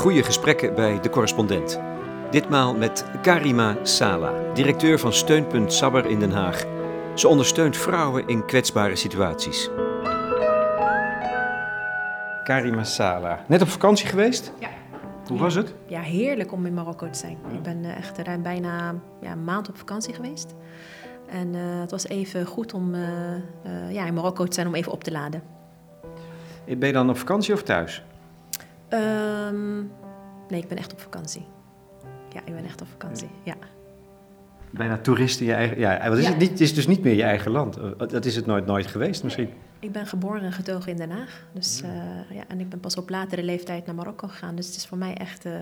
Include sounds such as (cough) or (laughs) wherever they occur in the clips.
Goede gesprekken bij de correspondent. Ditmaal met Karima Sala, directeur van Steunpunt Sabber in Den Haag. Ze ondersteunt vrouwen in kwetsbare situaties. Karima Sala, net op vakantie geweest? Ja. Hoe was het? Ja, heerlijk om in Marokko te zijn. Ik ben eh, echt ruim bijna ja, een maand op vakantie geweest. En eh, het was even goed om uh, ja, in Marokko te zijn om even op te laden. Ben je dan op vakantie of thuis? Um, nee, ik ben echt op vakantie. Ja, ik ben echt op vakantie, ja. Bijna toerist in je eigen... Ja, wat is Ja. Het, niet, is dus niet meer je eigen land. Dat is het nooit, nooit geweest misschien. Ik ben geboren en getogen in Den Haag. Dus, eh, ja, en ik ben pas op latere leeftijd naar Marokko gegaan. Dus het is voor mij echt eh,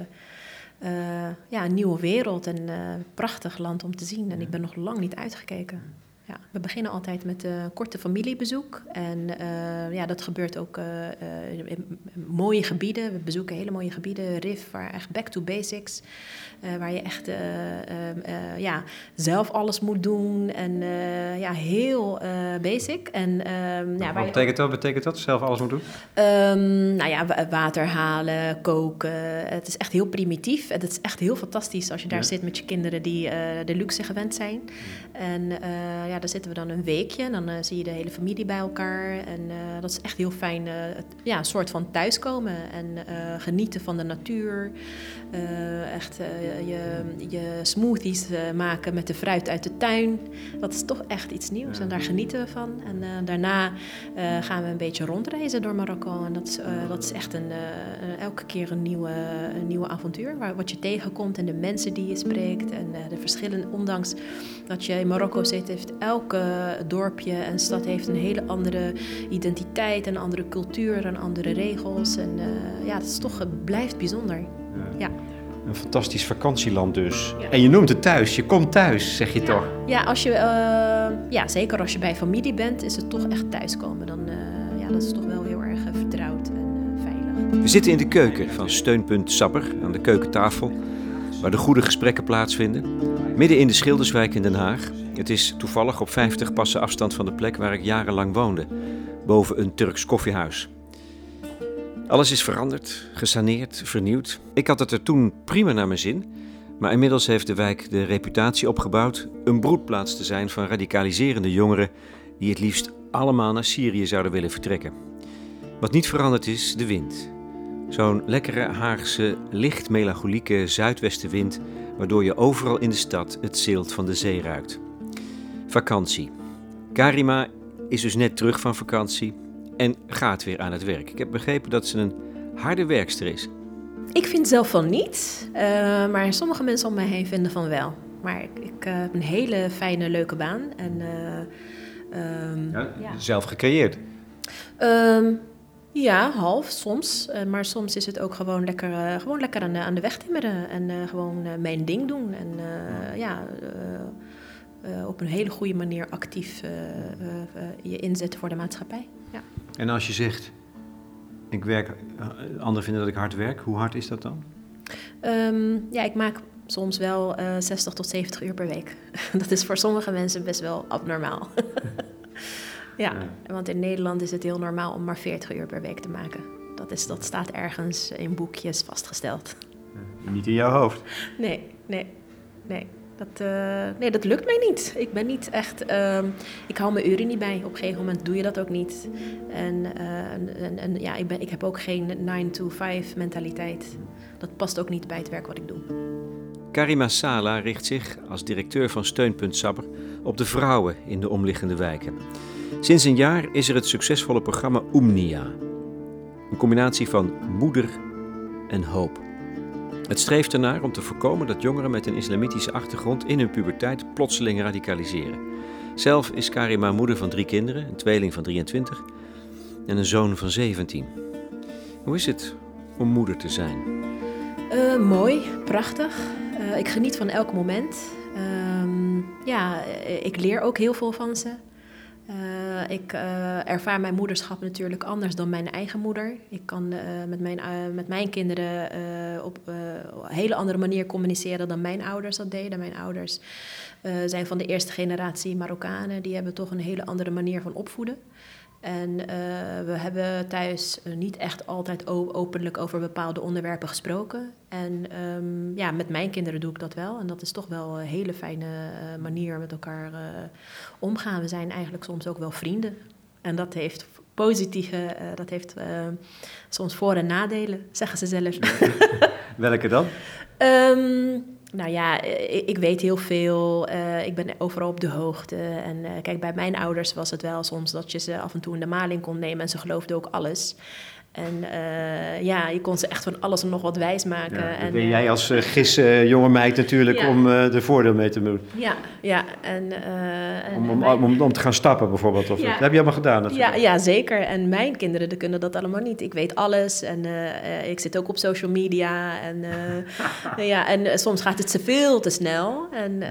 eh, ja, een nieuwe wereld en eh, een prachtig land om te zien. En ik ben nog lang niet uitgekeken. Ja, we beginnen altijd met een korte familiebezoek. En eh, ja, dat gebeurt ook eh, eh, in mooie gebieden. We bezoeken hele mooie gebieden. RIF, waar echt back to basics. eh, waar je echt eh, eh, eh, ja, zelf alles moet doen. En eh, ja, heel eh, basic. En, ehm, ja, wat betekent dat? Betekent dat zelf alles moet doen? Ehm, nou ja, wa- water halen, koken. Het is echt heel primitief. En het is echt heel fantastisch als je daar Ja. zit met je kinderen die eh, de luxe gewend zijn. En eh, daar zitten we dan een weekje. En dan eh, zie je de hele familie bij elkaar. En eh, dat is echt heel fijn. eh, het- ja, een soort van thuiskomen. En genieten van de natuur. Eh, echt eh, je, je smoothies eh, maken met de fruit uit de tuin. Dat is toch echt iets nieuws. En daar genieten we van. En daarna gaan we een beetje rondreizen door Marokko. En dat is, dat is echt een, elke keer een nieuwe, een nieuwe avontuur. Waar, wat je tegenkomt en de mensen die je spreekt. En de verschillen. Ondanks dat je in Marokko zit, heeft elke dorpje en stad heeft een hele andere identiteit. Een andere cultuur en andere regels. En ja, het is toch, het blijft bijzonder. Ja. Een fantastisch vakantieland dus. Ja. En je noemt het thuis. Je komt thuis, zeg je toch? Ja, als je, eh, ja, zeker als je bij familie bent, is het toch echt thuiskomen. Dan, eh, ja, dat is toch wel heel erg eh, vertrouwd en eh, veilig. We zitten in de keuken van Steunpunt Sapper, aan de keukentafel, waar de goede gesprekken plaatsvinden. Midden in de Schilderswijk in Den Haag. Het is toevallig op 50 passen afstand van de plek waar ik jarenlang woonde, boven een Turks koffiehuis. Alles is veranderd, gesaneerd, vernieuwd. Ik had het er toen prima naar mijn zin, maar inmiddels heeft de wijk de reputatie opgebouwd een broedplaats te zijn van radicaliserende jongeren die het liefst allemaal naar Syrië zouden willen vertrekken. Wat niet veranderd is, de wind. Zo'n lekkere Haagse, licht melancholieke zuidwestenwind, waardoor je overal in de stad het zilt van de zee ruikt. Vakantie. Karima is dus net terug van vakantie en gaat weer aan het werk. Ik heb begrepen dat ze een harde werkster is. Ik vind zelf van niet, eh, maar sommige mensen om mij heen vinden van wel. Maar ik, ik eh, heb een hele fijne, leuke baan. En, eh, ehm, Ja. Zelf gecreëerd. Ehm, ja, half soms. Eh, maar soms is het ook gewoon lekker, eh, gewoon lekker aan, de- aan de weg timmeren. En eh, gewoon eh, mijn ding doen. En eh, ja, eh, eh, op een hele goede manier actief eh, eh, eh, je inzetten voor de maatschappij. Ja. En als je zegt, ik werk, eh, anderen vinden dat ik hard werk, hoe hard is dat dan? Ehm, ja, ik maak soms wel eh 60 tot 70 uur per week. (laughs) Dat is voor sommige mensen best wel abnormaal. (laughs) ja, want in Nederland is het heel normaal om maar 40 uur per week te maken. Dat, is, dat staat ergens in boekjes vastgesteld. Niet in jouw hoofd. Nee, nee, nee. Dat, eh, nee, dat lukt mij niet. Ik ben niet echt. ehm, ik hou mijn uren niet bij. Op een gegeven moment doe je dat ook niet. En, eh, en, en, ja, ik, ben, ik heb ook geen 9-to-5 mentaliteit. Dat past ook niet bij het werk wat ik doe. Karima Sala richt zich als directeur van Steunpunt Sabber op de vrouwen in de omliggende wijken. Sinds een jaar is er het succesvolle programma Omnia. Een combinatie van moeder en hoop. Het streeft ernaar om te voorkomen dat jongeren met een islamitische achtergrond in hun puberteit plotseling radicaliseren. Zelf is Karima moeder van drie kinderen, een tweeling van 23 en een zoon van 17. Hoe is het om moeder te zijn? Eh, mooi, prachtig. Eh, ik geniet van elk moment. Ehm, ja, eh, ik leer ook heel veel van ze. Eh, ik eh, ervaar mijn moederschap natuurlijk anders dan mijn eigen moeder. Ik kan eh, met, mijn, met mijn kinderen op een hele andere manier communiceren dan mijn ouders dat deden. Mijn ouders zijn van de eerste generatie Marokkanen. Die hebben toch een hele andere manier van opvoeden. En eh, we hebben thuis eh, niet echt altijd openlijk over bepaalde onderwerpen gesproken. En um, ja, met mijn kinderen doe ik dat wel. En dat is toch wel een hele fijne uh, manier met elkaar omgaan. We zijn eigenlijk soms ook wel vrienden. En dat heeft positieve, dat heeft soms voor- en nadelen, zeggen ze zelf. (laughs) Welke dan? Um, nou ja, ik, ik, weet heel veel. Uh, ik ben overal op de hoogte. En uh, kijk, bij mijn ouders was het wel soms dat je ze af en toe in de maling kon nemen en ze geloofden ook alles. En uh, ja, je kon ze echt van alles en nog wat wijs maken. Ja, en, ben jij als uh, gis uh, jonge meid natuurlijk ja. om er voordeel mee te doen. Ja, ja. En, om, om, mijn... om, om, te gaan stappen bijvoorbeeld. Of, ja. Dat heb je allemaal gedaan natuurlijk. Ja, ja, zeker. En mijn kinderen die kunnen dat allemaal niet. Ik weet alles en ik zit ook op social media. En, (laughs) ja, en soms gaat het ze veel te snel. En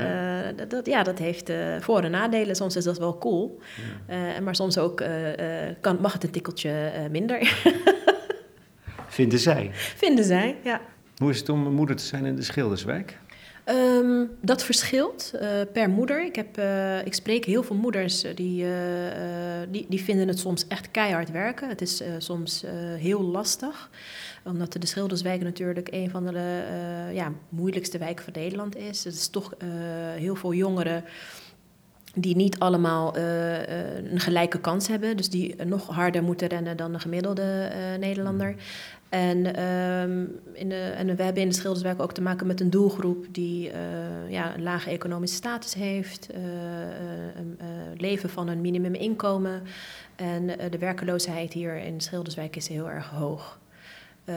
dat, ja, dat heeft voor- en nadelen. Soms is dat wel cool. maar soms ook kan, mag het een tikkeltje minder. (laughs) Vinden zij? Vinden zij, ja. Hoe is het om moeder te zijn in de Schilderswijk? Um, dat verschilt uh, per moeder. Ik, heb, uh, ik spreek heel veel moeders die, uh, die, die vinden het soms echt keihard werken. Het is soms heel lastig, omdat de Schilderswijk natuurlijk een van de ja, moeilijkste wijken van Nederland is. Het is toch heel veel jongeren die niet allemaal uh, een gelijke kans hebben. Dus die nog harder moeten rennen dan de gemiddelde uh, Nederlander. En, um, in de, en we hebben in de Schilderswerk ook te maken met een doelgroep die ja, een lage economische status heeft, een leven van een minimuminkomen. En de werkeloosheid hier in Schilderswijk is heel erg hoog. Uh,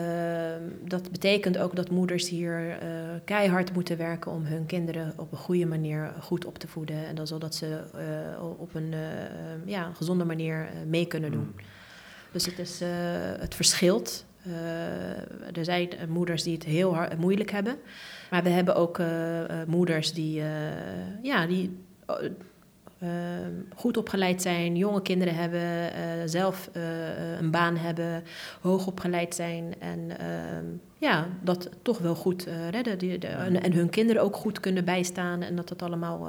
dat betekent ook dat moeders hier uh, keihard moeten werken om hun kinderen op een goede manier goed op te voeden. En dan zodat ze uh, op een ja, gezonde manier mee kunnen doen. Mm. Dus het, is, het verschilt. Er zijn moeders die het heel hard, moeilijk hebben. Maar we hebben ook moeders die, ja, die uh, goed opgeleid zijn, jonge kinderen hebben, zelf een baan hebben, hoog opgeleid zijn en ehm, ja, dat toch wel goed redden. Die, de, en, en, hun kinderen ook goed kunnen bijstaan en dat het allemaal,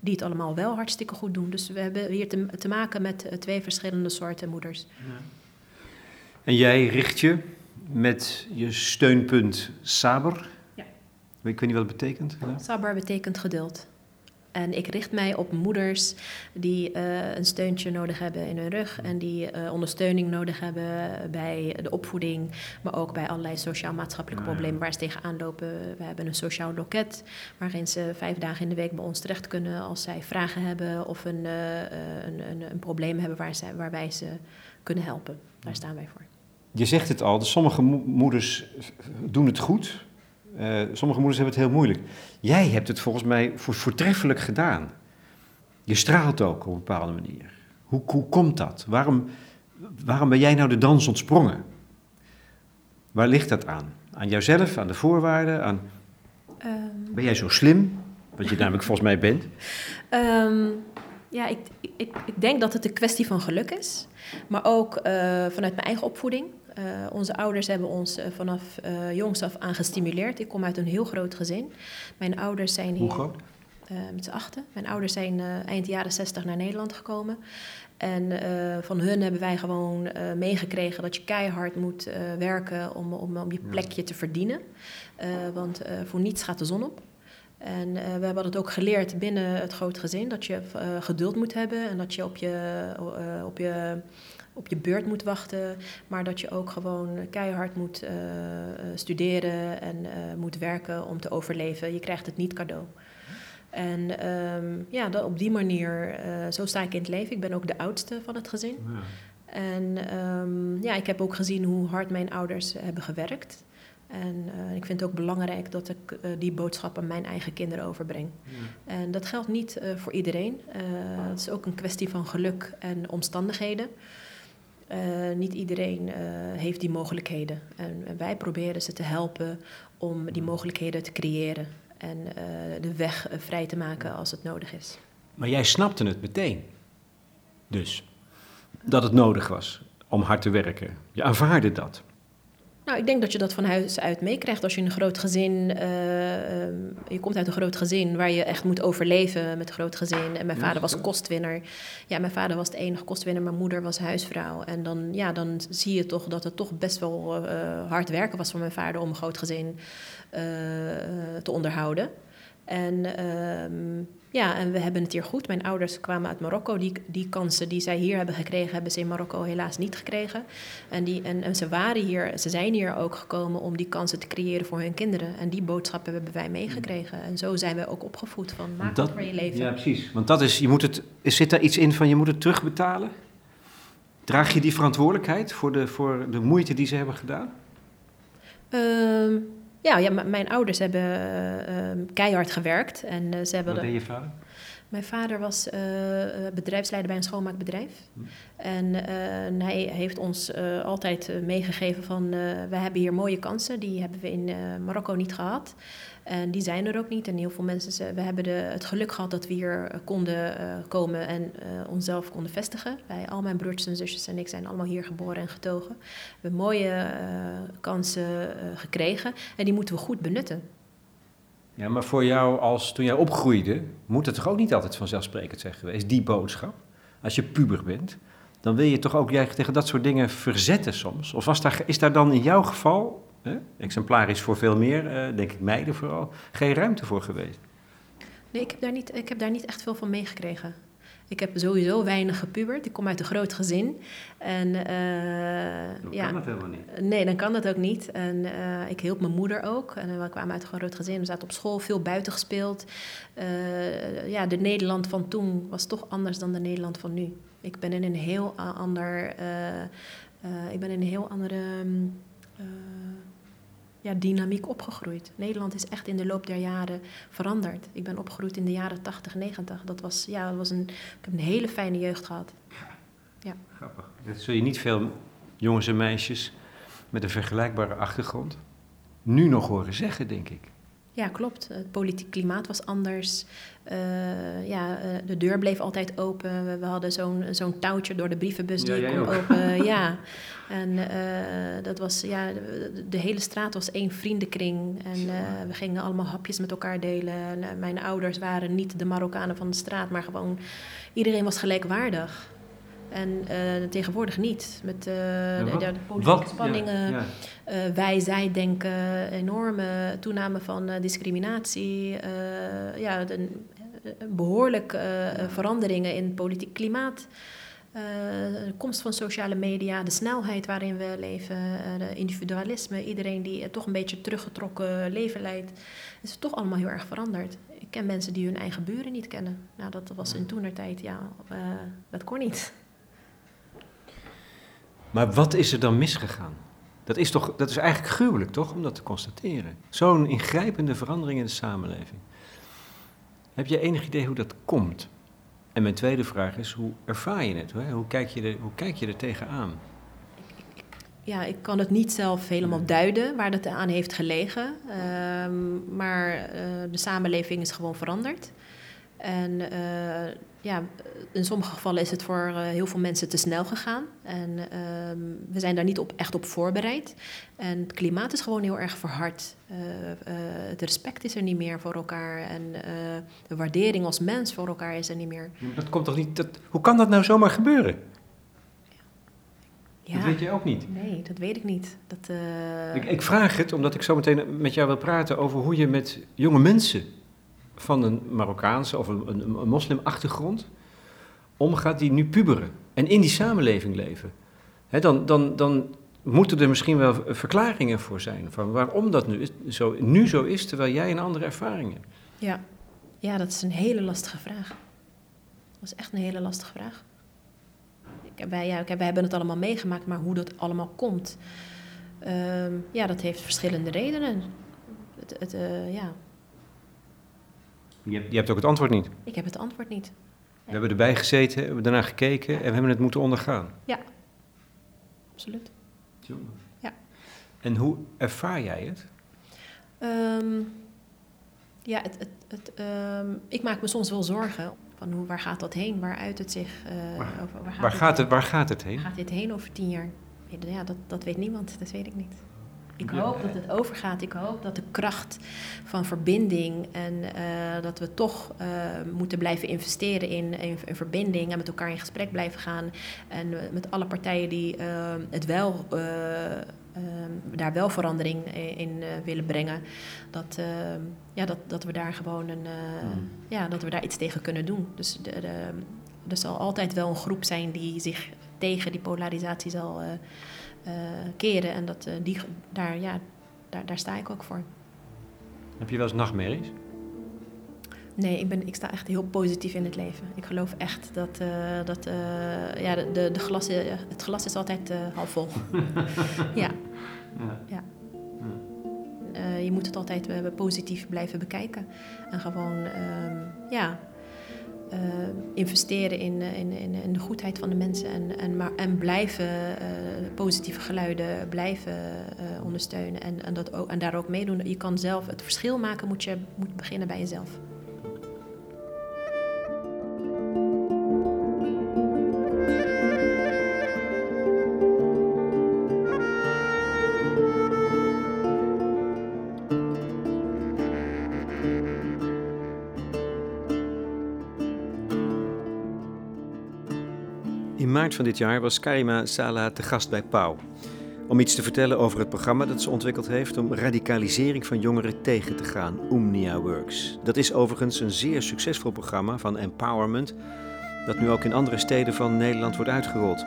die het allemaal wel hartstikke goed doen. Dus we hebben hier te, te maken met twee verschillende soorten moeders. Ja. En jij richt je met je steunpunt Saber. Ja. Ik weet niet wat het betekent. Saber betekent geduld. En ik richt mij op moeders die uh, een steuntje nodig hebben in hun rug en die uh, ondersteuning nodig hebben bij de opvoeding, maar ook bij allerlei sociaal-maatschappelijke problemen waar ze tegenaan lopen. We hebben een sociaal loket waarin ze vijf dagen in de week bij ons terecht kunnen als zij vragen hebben of een, uh, een, een, een, probleem hebben waar, zij, waar wij ze kunnen helpen. Daar staan wij voor. Je zegt het al, dus sommige moeders doen het goed, uh, sommige moeders hebben het heel moeilijk. Jij hebt het volgens mij voortreffelijk gedaan. Je straalt ook op een bepaalde manier. Hoe, hoe komt dat? Waarom, waarom ben jij nou de dans ontsprongen? Waar ligt dat aan? Aan jouzelf, aan de voorwaarden? Aan... Um... Ben jij zo slim? Wat je namelijk volgens mij bent. Um, ja, ik, ik, ik, denk dat het een kwestie van geluk is. Maar ook uh, vanuit mijn eigen opvoeding. Uh, onze ouders hebben ons uh, vanaf uh, jongs af aan gestimuleerd. Ik kom uit een heel groot gezin. Mijn ouders zijn hier... Hoe groot? met z'n achten. Mijn ouders zijn eind jaren zestig naar Nederland gekomen. En van hun hebben wij gewoon meegekregen dat je keihard moet werken om, om, om je plekje te verdienen. want voor niets gaat de zon op. En we hebben het ook geleerd binnen het grote gezin dat je geduld moet hebben en dat je op je, op je op je beurt moet wachten, maar dat je ook gewoon keihard moet uh, studeren en uh, moet werken om te overleven. Je krijgt het niet cadeau. En um, ja, dat, op die manier, uh, zo sta ik in het leven. Ik ben ook de oudste van het gezin. Ja. En um, ja, ik heb ook gezien hoe hard mijn ouders hebben gewerkt. En uh, ik vind het ook belangrijk dat ik uh, die boodschap aan mijn eigen kinderen overbreng. Ja. En dat geldt niet uh, voor iedereen. het is ook een kwestie van geluk en omstandigheden. Uh, niet iedereen uh, heeft die mogelijkheden. En, en, wij proberen ze te helpen om die mogelijkheden te creëren en uh, de weg vrij te maken als het nodig is. Maar jij snapte het meteen, dus, dat het nodig was om hard te werken. Je aanvaarde dat. Nou, ik denk dat je dat van huis uit meekrijgt. Als je een groot gezin, uh, um, je komt uit een groot gezin waar je echt moet overleven met een groot gezin. En mijn vader was kostwinner. Ja, mijn vader was de enige kostwinner, mijn moeder was huisvrouw. En dan, ja, dan zie je toch dat het toch best wel uh, hard werken was van mijn vader om een groot gezin uh, te onderhouden. En uh, ja, en we hebben het hier goed. Mijn ouders kwamen uit Marokko. Die, die kansen die zij hier hebben gekregen, hebben ze in Marokko helaas niet gekregen. En, die, en, en ze waren hier, ze zijn hier ook gekomen om die kansen te creëren voor hun kinderen. En die boodschappen hebben wij meegekregen. En zo zijn we ook opgevoed van maak dat, voor je leven. Ja, precies. Want dat is, je moet het, zit daar iets in van je moet het terugbetalen? Draag je die verantwoordelijkheid voor de, voor de moeite die ze hebben gedaan? Um, ja, ja mijn ouders hebben uh, keihard gewerkt. En, uh, ze hebben Wat deed je vader? Mijn vader was uh, bedrijfsleider bij een schoonmaakbedrijf. Hm. En hij heeft ons altijd meegegeven van... we hebben hier mooie kansen, die hebben we in Marokko niet gehad. En die zijn er ook niet. En heel veel mensen, we hebben de, het geluk gehad dat we hier eh, konden komen en onszelf konden vestigen. Wij, al mijn broertjes en zusjes en ik zijn allemaal hier geboren en getogen. We hebben mooie kansen gekregen en die moeten we goed benutten. Ja, maar voor jou als toen jij opgroeide, moet het toch ook niet altijd vanzelfsprekend zijn geweest, die boodschap? Als je puber bent, dan wil je toch ook jij tegen dat soort dingen verzetten soms? Of was daar, is daar dan in jouw geval hè, exemplarisch voor veel meer, uh, denk ik meiden vooral, geen ruimte voor geweest. Nee, ik heb daar niet, ik heb daar niet echt veel van meegekregen. Ik heb sowieso weinig gepubert. Ik kom uit een groot gezin. En, uh, dan ja, kan dat helemaal niet. Nee, dan kan dat ook niet. En uh, ik hielp mijn moeder ook. En we kwamen uit een groot gezin. We zaten op school, veel buiten gespeeld. Uh, ja, de Nederland van toen was toch anders dan de Nederland van nu. Ik ben in een heel ander... ik ben in een heel andere... Um, ja, dynamiek opgegroeid. Nederland is echt in de loop der jaren veranderd. Ik ben opgegroeid in de jaren 80, 90. Dat was, ja, dat was een, ik heb een hele fijne jeugd gehad. Ja. Grappig. Dat zul je niet veel jongens en meisjes met een vergelijkbare achtergrond nu nog horen zeggen, denk ik. Ja, klopt. Het politiek klimaat was anders. Uh, ja, uh, de deur bleef altijd open. We, we hadden zo'n zo'n touwtje door de brievenbus die ja, kon open. (laughs) ja. En uh, dat was, ja, de, de, hele straat was één vriendenkring. En we gingen allemaal hapjes met elkaar delen. En, mijn ouders waren niet de Marokkanen van de straat, maar gewoon iedereen was gelijkwaardig. En uh, tegenwoordig niet. Met uh, de, de, politieke spanningen, ja, ja. Uh, wij, zij denken, enorme toename van discriminatie. ja, de, behoorlijk veranderingen in het politiek klimaat. de komst van sociale media, de snelheid waarin we leven, de individualisme, iedereen die toch een beetje teruggetrokken leven leidt, is toch allemaal heel erg veranderd. Ik ken mensen die hun eigen buren niet kennen. Nou, dat was in toenertijd, ja, dat kon niet. Maar wat is er dan misgegaan? Dat is, toch, dat is eigenlijk gruwelijk, toch, om dat te constateren. Zo'n ingrijpende verandering in de samenleving. Heb je enig idee hoe dat komt? En mijn tweede vraag is, hoe ervaar je het? Hoe kijk je er, hoe kijk je er tegenaan? Ja, ik kan het niet zelf helemaal duiden waar dat aan heeft gelegen. Um, maar uh, de samenleving is gewoon veranderd. En uh, ja, in sommige gevallen is het voor uh, heel veel mensen te snel gegaan. En uh, we zijn daar niet op, echt op voorbereid. En het klimaat is gewoon heel erg verhard. Uh, het respect is er niet meer voor elkaar. En de waardering als mens voor elkaar is er niet meer. dat komt toch niet. Dat, hoe kan dat nou zomaar gebeuren? Ja. Dat weet je ook niet. Nee, dat weet ik niet. Dat, ik, ik vraag het omdat ik zo meteen met jou wil praten over hoe je met jonge mensen van een Marokkaanse of een, een, een moslimachtergrond omgaat die nu puberen en in die samenleving leven. dan, dan, dan moeten er misschien wel verklaringen voor zijn van waarom dat nu, zo, nu zo is, terwijl jij een andere ervaring hebt. Ja. ja, dat is een hele lastige vraag. Dat is echt een hele lastige vraag. Ik, ja, wij hebben het allemaal meegemaakt, maar hoe dat allemaal komt, uh, ja, dat heeft verschillende redenen. Het, het, uh, ja, je hebt, je hebt ook het antwoord niet. Ik heb het antwoord niet. We hebben erbij gezeten, we hebben daarna gekeken en we hebben het moeten ondergaan. Ja, absoluut. Ja. En hoe ervaar jij het? Um, ja, het, het, het, um, ik maak me soms wel zorgen. Van hoe, waar gaat dat heen? Waar uit het zich? Uh, waar, over, waar, gaat, waar, gaat het, waar gaat het heen? Gaat dit heen over tien jaar? Ja, dat, dat weet niemand, dat weet ik niet. Ik hoop dat het overgaat. Ik hoop dat de kracht van verbinding en eh, dat we toch uh, moeten blijven investeren in, in, verbinding en met elkaar in gesprek blijven gaan. En met alle partijen die uh, het wel, daar wel verandering in, in willen brengen. Dat, ja, dat, dat we daar gewoon een, mm. ja, dat we daar iets tegen kunnen doen. Dus de, de, er zal altijd wel een groep zijn die zich tegen die polarisatie zal keren. En dat, uh, die, daar, ja, daar, daar sta ik ook voor. Heb je wel eens nachtmerries? Nee, ik, ben, ik sta echt heel positief in het leven. Ik geloof echt dat, uh, dat uh, ja, de, de glas, het glas is altijd half vol. (laughs) ja. ja. ja. je moet het altijd positief blijven bekijken. En gewoon, uh, ja, uh, investeren in, in, in, in, de goedheid van de mensen en, en, maar, en blijven uh, positieve geluiden blijven ondersteunen en, en, dat ook, en daar ook meedoen. Je kan zelf het verschil maken, moet je moet beginnen bij jezelf. Van dit jaar was Karima Sala te gast bij Pauw. Om iets te vertellen over het programma dat ze ontwikkeld heeft om radicalisering van jongeren tegen te gaan, Omnia Works. Dat is overigens een zeer succesvol programma van empowerment, dat nu ook in andere steden van Nederland wordt uitgerold.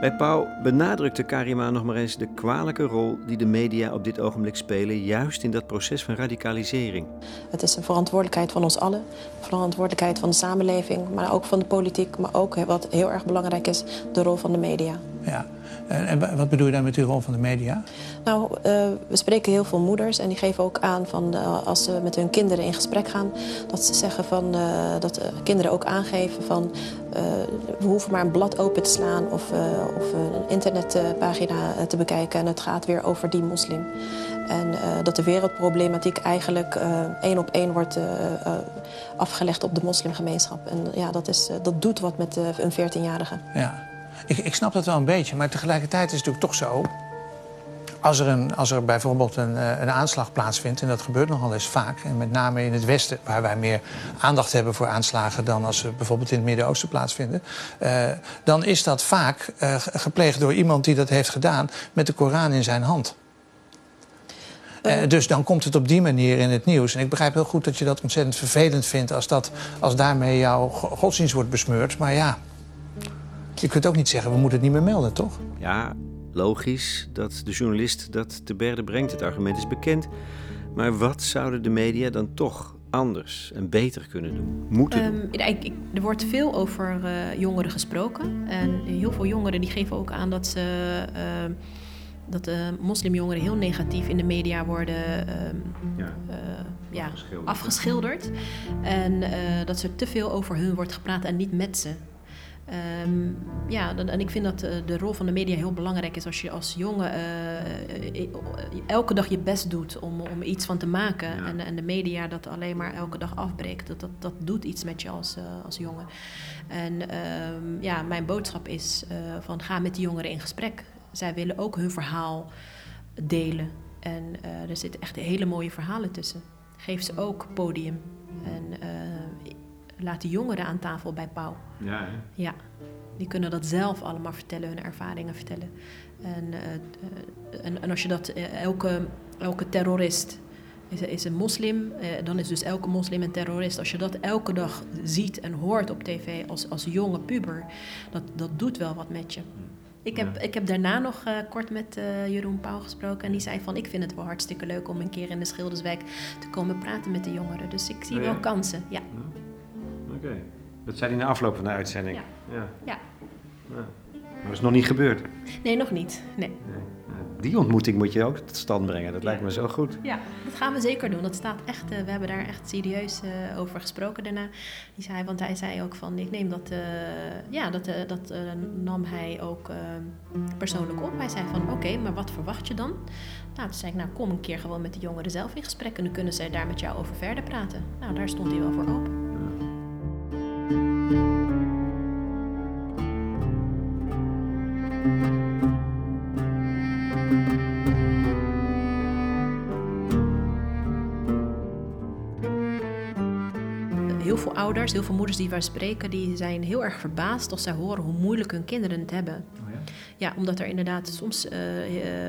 Bij Pauw benadrukte Karima nog maar eens de kwalijke rol die de media op dit ogenblik spelen, juist in dat proces van radicalisering. Het is een verantwoordelijkheid van ons allen, verantwoordelijkheid van de samenleving, maar ook van de politiek, maar ook wat heel erg belangrijk is, de rol van de media. Ja, en wat bedoel je dan met die rol van de media? Nou, uh, we spreken heel veel moeders en die geven ook aan van uh, als ze met hun kinderen in gesprek gaan, dat ze zeggen van uh, dat kinderen ook aangeven van we hoeven maar een blad open te slaan of, of een internetpagina te bekijken en het gaat weer over die moslim. En dat de wereldproblematiek eigenlijk één op één wordt afgelegd op de moslimgemeenschap. En ja, dat, is, dat doet wat met een 14-jarige. Ja. Ik, ik snap dat wel een beetje, maar tegelijkertijd is het natuurlijk toch zo. Als er, een, als er bijvoorbeeld een, eh, een aanslag plaatsvindt, en dat gebeurt nogal eens vaak, en met name in het Westen, waar wij meer aandacht hebben voor aanslagen dan als ze bijvoorbeeld in het Midden-Oosten plaatsvinden, uh, dan is dat vaak uh, gepleegd door iemand die dat heeft gedaan met de Koran in zijn hand. Uh, dus dan komt het op die manier in het nieuws. En ik begrijp heel goed dat je dat ontzettend vervelend vindt als, dat, als daarmee jouw godsdienst wordt besmeurd. Maar ja, je kunt ook niet zeggen, we moeten het niet meer melden, toch? Ja, logisch dat de journalist dat te berde brengt. Het argument is bekend. Maar wat zouden de media dan toch anders en beter kunnen doen? Moeten um, Ik, er wordt veel over uh, jongeren gesproken. En heel veel jongeren die geven ook aan dat ze... Uh, dat de moslimjongeren heel negatief in de media worden um, ja. Uh, ja, afgeschilderd. afgeschilderd. En uh, dat er te veel over hun wordt gepraat en niet met ze. Um, ja, en ik vind dat de, de, rol van de media heel belangrijk is als je als jongen uh, elke dag je best doet om, om iets van te maken. En, en de media dat alleen maar elke dag afbreekt. Dat, dat, dat doet iets met je als, uh, als jongen. En um, ja, mijn boodschap is van ga met die jongeren in gesprek. Zij willen ook hun verhaal delen. En er zitten echt hele mooie verhalen tussen. Geef ze ook podium. En laat de jongeren aan tafel bij Pauw. Ja, ja, die kunnen dat zelf allemaal vertellen, hun ervaringen vertellen. En, uh, en, en, als je dat, uh, elke, elke terrorist is, is een moslim, uh, dan is dus elke moslim een terrorist. Als je dat elke dag ziet en hoort op tv als, als jonge puber, dat, dat doet wel wat met je. Ik heb, ik heb daarna nog uh, kort met uh, Jeroen Pauw gesproken. En die zei van, ik vind het wel hartstikke leuk om een keer in de Schilderswijk te komen praten met de jongeren. Dus ik zie oh, wel kansen, ja. Dat zei hij na afloop van de uitzending? Ja. ja. ja. Maar dat is nog niet gebeurd? Nee, nog niet. Nee. nee. Die ontmoeting moet je ook tot stand brengen. Dat lijkt me zo goed. Ja, dat gaan we zeker doen. Dat staat echt, uh, we hebben daar echt serieus uh, over gesproken daarna. Die zei, want hij zei ook van, ik neem dat, uh, ja, dat, dat nam hij ook persoonlijk op. Hij zei van, oké, okay, maar wat verwacht je dan? Nou, toen zei ik, nou kom een keer gewoon met de jongeren zelf in gesprek en dan kunnen zij daar met jou over verder praten. Nou, daar stond hij wel voor open. Ouders, heel veel moeders die wij spreken, die zijn heel erg verbaasd als zij horen hoe moeilijk hun kinderen het hebben. Oh ja? Ja, omdat er inderdaad soms eh,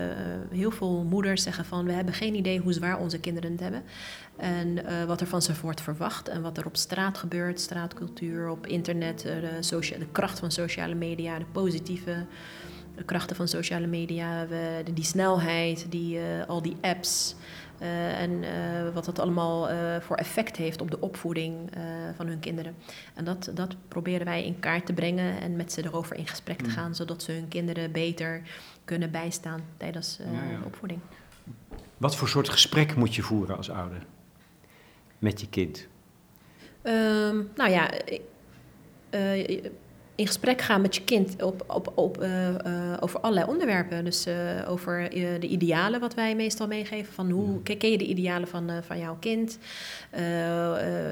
eh, heel veel moeders zeggen van we hebben geen idee hoe zwaar onze kinderen het hebben. En eh, wat er van ze wordt verwacht en wat er op straat gebeurt, straatcultuur, op internet, de, socia- de kracht van sociale media, de positieve krachten van sociale media, we, de- die snelheid, die, al die apps. Eh, en eh, wat dat allemaal eh, voor effect heeft op de opvoeding van hun kinderen. En dat, dat proberen wij in kaart te brengen en met ze erover in gesprek te gaan, zodat ze hun kinderen beter kunnen bijstaan tijdens Ja, opvoeding. Wat voor soort gesprek moet je voeren als ouder? Met je kind? Ehm, nou ja, in gesprek gaan met je kind op, op, op, eh, eh, over allerlei onderwerpen. Dus eh, over de idealen wat wij meestal meegeven. Van hoe ken je de idealen van, van jouw kind?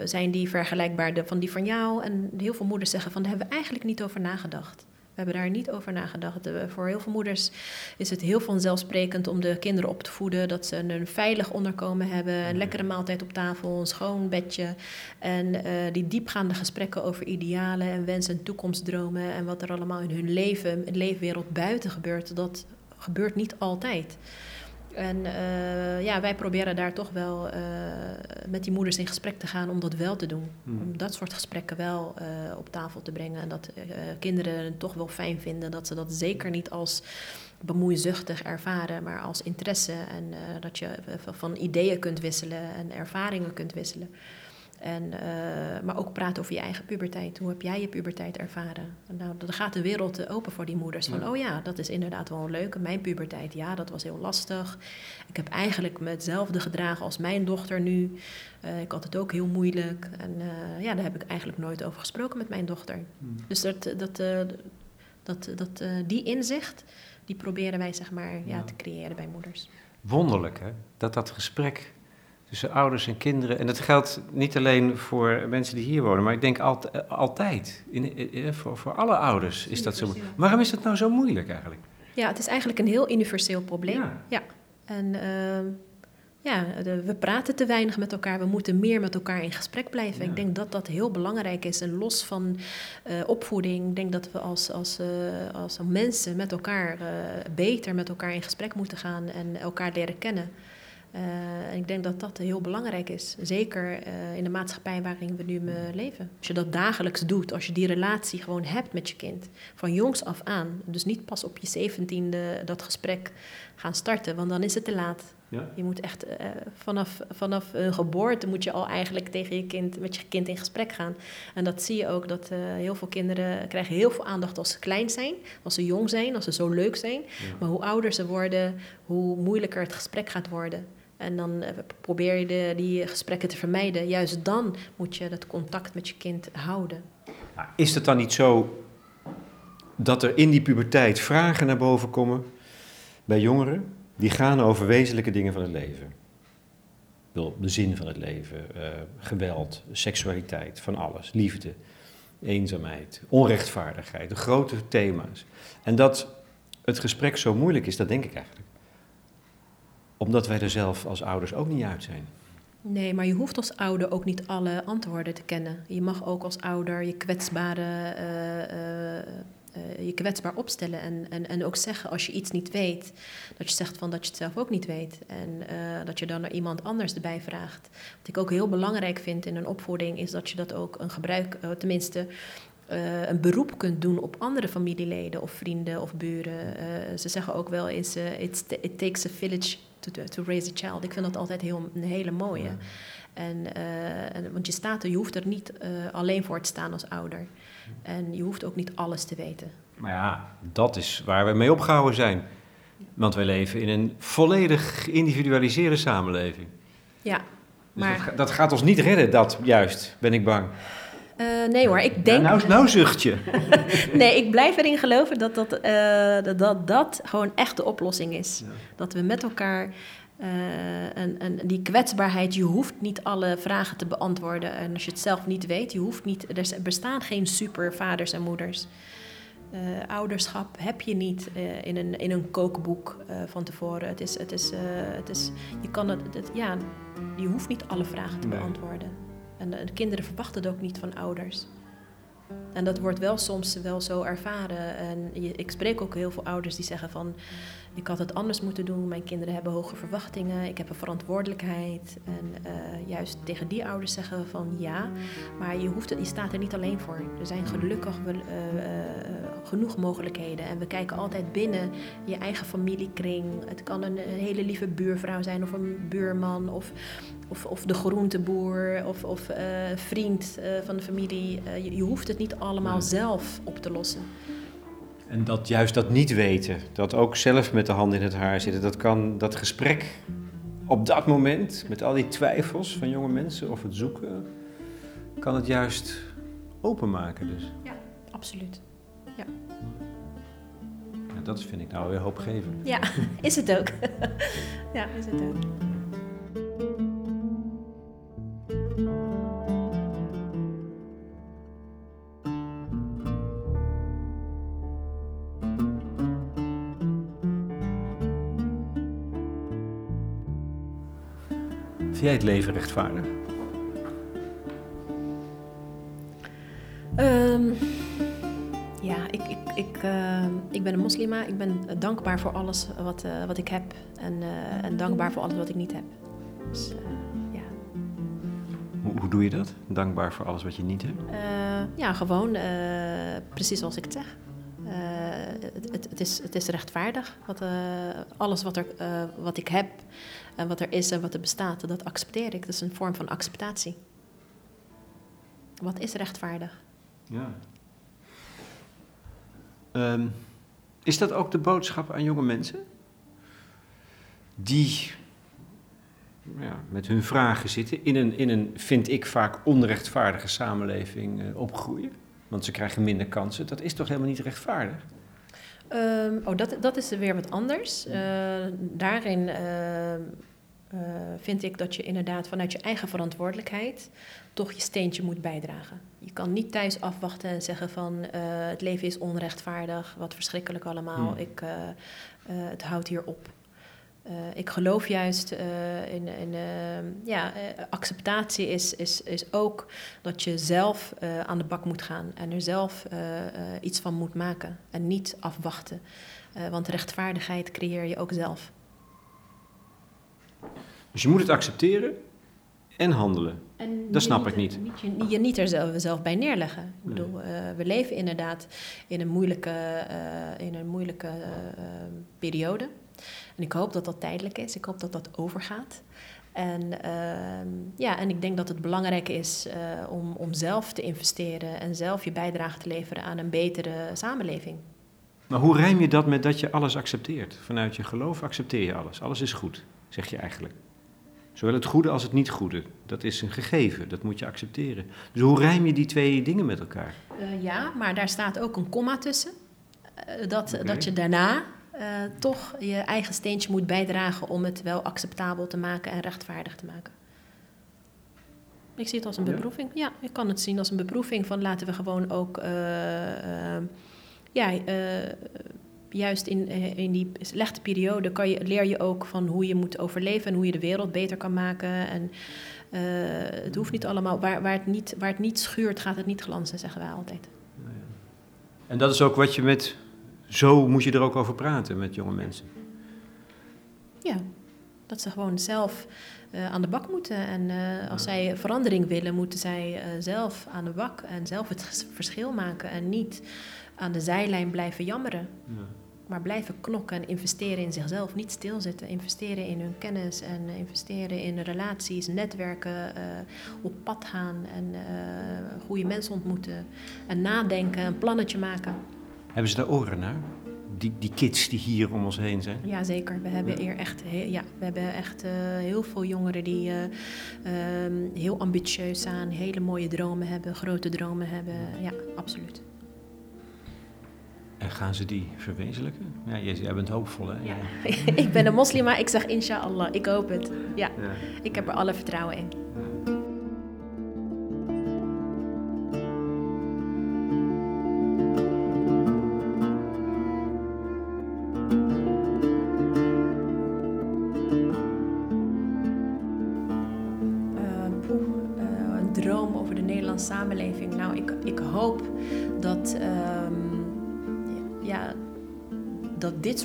Zijn die vergelijkbaar de, van die van jou? En heel veel moeders zeggen van daar hebben we eigenlijk niet over nagedacht. We hebben daar niet over nagedacht. Voor heel veel moeders is het heel vanzelfsprekend om de kinderen op te voeden. Dat ze een veilig onderkomen hebben, een lekkere maaltijd op tafel, een schoon bedje. En eh, die diepgaande gesprekken over idealen en wensen en toekomstdromen. En wat er allemaal in hun leven, in leefwereld buiten gebeurt, dat gebeurt niet altijd. En eh, ja, wij proberen daar toch wel eh, met die moeders in gesprek te gaan om dat wel te doen. Hmm. Om dat soort gesprekken wel eh, op tafel te brengen. En dat kinderen het toch wel fijn vinden. Dat ze dat zeker niet als bemoeizuchtig ervaren, maar als interesse. En dat je van ideeën kunt wisselen en ervaringen kunt wisselen. En, eh, maar ook praten over je eigen puberteit. Hoe heb jij je puberteit ervaren? En nou, dan gaat de wereld eh, open voor die moeders. Van, Ja. oh ja, dat is inderdaad wel leuk. Mijn puberteit, ja, dat was heel lastig. Ik heb eigenlijk me hetzelfde gedragen als mijn dochter nu. Eh, ik had het ook heel moeilijk. En ja, daar heb ik eigenlijk nooit over gesproken met mijn dochter. Dus dat, dat, dat, dat, die inzicht, die proberen wij zeg maar, ja, Ja. te creëren bij moeders. Wonderlijk, hè? Dat dat gesprek tussen ouders en kinderen... En dat geldt niet alleen voor mensen die hier wonen... maar ik denk alt- eh, altijd. In, eh, eh, voor, voor alle ouders is dat zo... Universeel. Waarom is dat nou zo moeilijk eigenlijk? Ja, het is eigenlijk een heel universeel probleem. Ja. En ehm, ja, de- we praten te weinig met elkaar. We moeten meer met elkaar in gesprek blijven. Ja. Ik denk dat dat heel belangrijk is. En los van eh, opvoeding, ik denk dat we als, als, als mensen met elkaar beter met elkaar in gesprek moeten gaan en elkaar leren kennen. Eh, en ik denk dat dat heel belangrijk is. Zeker eh, in de maatschappij waarin we nu leven. Als je dat dagelijks doet, als je die relatie gewoon hebt met je kind, van jongs af aan. Dus niet pas op je zeventiende dat gesprek gaan starten, want dan is het te laat. Ja? Je moet echt eh, vanaf, vanaf een geboorte moet je al eigenlijk tegen je kind, met je kind in gesprek gaan. En dat zie je ook dat heel veel kinderen krijgen heel veel aandacht als ze klein zijn, als ze jong zijn, als ze zo leuk zijn. Maar hoe ouder ze worden, hoe moeilijker het gesprek gaat worden. En dan eh, probeer je de, die gesprekken te vermijden. Juist dan moet je dat contact met je kind houden. Nou, Is het dan niet zo dat er in die puberteit vragen naar boven komen bij jongeren die gaan over wezenlijke dingen van het leven? De zin van het leven, eh, geweld, seksualiteit, van alles, liefde, eenzaamheid, onrechtvaardigheid, de grote thema's. En dat het gesprek zo moeilijk is, dat denk ik eigenlijk. Omdat wij er zelf als ouders ook niet uit zijn. Nee, maar je hoeft als ouder ook niet alle antwoorden te kennen. Je mag ook als ouder je kwetsbare, eh, eh, eh, je kwetsbaar opstellen. En, en, en ook zeggen als je iets niet weet, dat je zegt van dat je het zelf ook niet weet. En dat je dan naar iemand anders erbij vraagt. Wat ik ook heel belangrijk vind in een opvoeding, is dat je dat ook een gebruik, tenminste. Eh, een beroep kunt doen op andere familieleden of vrienden of buren. Eh, ze zeggen ook wel eens: eh, it takes a village to, to raise a child. Ik vind dat altijd heel, een hele mooie. En, en, want je staat er, je hoeft er niet alleen voor te staan als ouder. En je hoeft ook niet alles te weten. Maar ja, dat is waar we mee opgehouden zijn. Want wij leven in een volledig geïndividualiseerde samenleving. Ja, Dus maar dat gaat ons niet redden, dat juist, ben ik bang. Eh, nee hoor, ik denk. Nou, nou zucht je. (laughs) Nee, ik blijf erin geloven dat dat, eh, dat, dat, dat gewoon echt de oplossing is. Dat we met elkaar. eh, en, en die kwetsbaarheid, je hoeft niet alle vragen te beantwoorden. En als je het zelf niet weet, je hoeft niet. Er bestaan geen supervaders en moeders. Ouderschap heb je niet in, een, in een kookboek van tevoren. Het is, het is, het is, je, kan het, het- ja, je hoeft niet alle vragen te Nee. beantwoorden. En de kinderen verwachten het ook niet van ouders. En dat wordt wel soms wel zo ervaren. En ik spreek ook heel veel ouders die zeggen van... ik had het anders moeten doen, mijn kinderen hebben hoge verwachtingen... ik heb een verantwoordelijkheid. En uh, juist tegen die ouders zeggen van ja, maar je, hoeft het, je staat er niet alleen voor. Er zijn gelukkig wel, uh, genoeg mogelijkheden. En we kijken altijd binnen je eigen familiekring. Het kan een, hele lieve buurvrouw zijn of een buurman... of of, of de groenteboer of, of vriend van de familie. Je, je, hoeft het niet allemaal zelf op te lossen. En dat juist dat niet weten, dat ook zelf met de hand in het haar zitten, dat kan dat gesprek op dat moment, met al die twijfels van jonge mensen of het zoeken, kan het juist openmaken dus. Ja, absoluut. Ja. ja dat vind ik nou weer hoopgevend. Ja, is het ook. (laughs) ja, is het ook. Jij het leven rechtvaardig? Um, ja, ik, ik, ik, uh, ik ben een moslima. Ik ben dankbaar voor alles wat, uh, wat ik heb. En, uh, en dankbaar voor alles wat ik niet heb. Dus, ja. Hoe, hoe, doe je dat? Dankbaar voor alles wat je niet hebt? ja, gewoon precies zoals ik het zeg. Het, het, het, is, het is rechtvaardig. Wat, alles wat, er, wat ik heb, en wat er is en wat er bestaat, dat accepteer ik. Dat is een vorm van acceptatie. Wat is rechtvaardig? Ja. Um, is dat ook de boodschap aan jonge mensen? Die ja, met hun vragen zitten in een, in een, vind ik vaak, onrechtvaardige samenleving opgroeien. Want ze krijgen minder kansen. Dat is toch helemaal niet rechtvaardig? Um, oh, dat, dat is weer wat anders. Uh, daarin uh, uh, vind ik dat je inderdaad vanuit je eigen verantwoordelijkheid toch je steentje moet bijdragen. Je kan niet thuis afwachten en zeggen van het leven is onrechtvaardig, wat verschrikkelijk allemaal, hmm. ik, het houdt hier op. Uh, ik geloof juist uh, in, in uh, ja, acceptatie is, is, is ook dat je zelf aan de bak moet gaan en er zelf iets van moet maken en niet afwachten. want rechtvaardigheid creëer je ook zelf. Dus je moet het accepteren en handelen. En dat snap niet, ik niet. niet je, je niet er zelf, zelf bij neerleggen. Ik bedoel, we leven inderdaad in een moeilijke, in een moeilijke periode. En ik hoop dat dat tijdelijk is. Ik hoop dat dat overgaat. En, uh, ja, en ik denk dat het belangrijk is uh, om, om zelf te investeren en zelf je bijdrage te leveren aan een betere samenleving. Maar hoe rijm je dat met dat je alles accepteert? Vanuit je geloof accepteer je alles. Alles is goed, zeg je eigenlijk. Zowel het goede als het niet goede. Dat is een gegeven, dat moet je accepteren. Dus hoe rijm je die twee dingen met elkaar? Uh, ja, maar daar staat ook een komma tussen. dat, okay. dat je daarna uh, toch je eigen steentje moet bijdragen om het wel acceptabel te maken en rechtvaardig te maken. Ik zie het als een beproeving. Ja, ik kan het zien als een beproeving van laten we gewoon ook, uh, uh, ja, juist in, in die slechte periode kan je, leer je ook van hoe je moet overleven en hoe je de wereld beter kan maken. En het hoeft niet allemaal, waar, waar, het niet, waar het niet schuurt, gaat het niet glanzen, zeggen wij altijd. En dat is ook wat je met zo moet je er ook over praten met jonge mensen. Ja, dat ze gewoon zelf uh, aan de bak moeten. En uh, als zij verandering willen, moeten zij uh, zelf aan de bak en zelf het verschil maken. En niet aan de zijlijn blijven jammeren. Ja. Maar blijven knokken en investeren in zichzelf. Niet stilzitten. Investeren in hun kennis en investeren in relaties, netwerken, op pad gaan en goede mensen ontmoeten. En nadenken, een plannetje maken. Hebben ze daar oren naar? Die, die kids die hier om ons heen zijn? Ja, zeker. We hebben hier echt, ja, we hebben echt uh, heel veel jongeren die uh, um, heel ambitieus zijn, hele mooie dromen hebben, grote dromen hebben. Ja, absoluut. En gaan ze die verwezenlijken? Ja, jij bent hoopvol, hè? Ja. (laughs) ik ben een moslima, ik zeg inshallah, ik hoop het. Ja, ja. ik heb er alle vertrouwen in.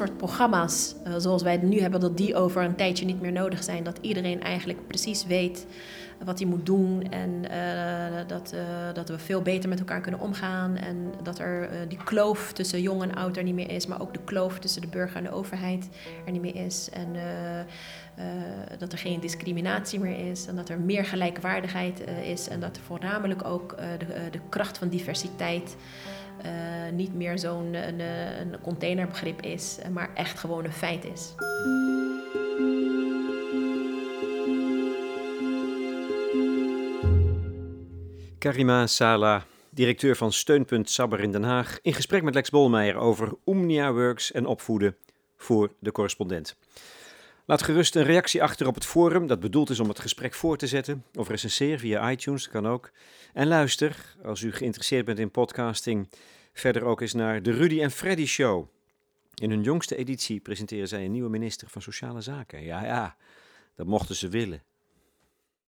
Soort programma's, uh, zoals wij het nu hebben, dat die over een tijdje niet meer nodig zijn. Dat iedereen eigenlijk precies weet wat hij moet doen en uh, dat, dat we veel beter met elkaar kunnen omgaan en dat er die kloof tussen jong en oud er niet meer is, maar ook de kloof tussen de burger en de overheid er niet meer is en dat er geen discriminatie meer is en dat er meer gelijkwaardigheid is en dat er voornamelijk ook de kracht van diversiteit uh, niet meer zo'n een, een containerbegrip is, maar echt gewoon een feit is. Karima Sala, directeur van Steunpunt Sabber in Den Haag, in gesprek met Lex Bolmeijer over Omnia Works en opvoeden voor de correspondent. Laat gerust een reactie achter op het forum, dat bedoeld is om het gesprek voor te zetten. Of recenseer via iTunes, kan ook. En luister, als u geïnteresseerd bent in podcasting, verder ook eens naar de Rudy en Freddy Show. In hun jongste editie presenteren zij een nieuwe minister van Sociale Zaken. Ja, ja, dat mochten ze willen.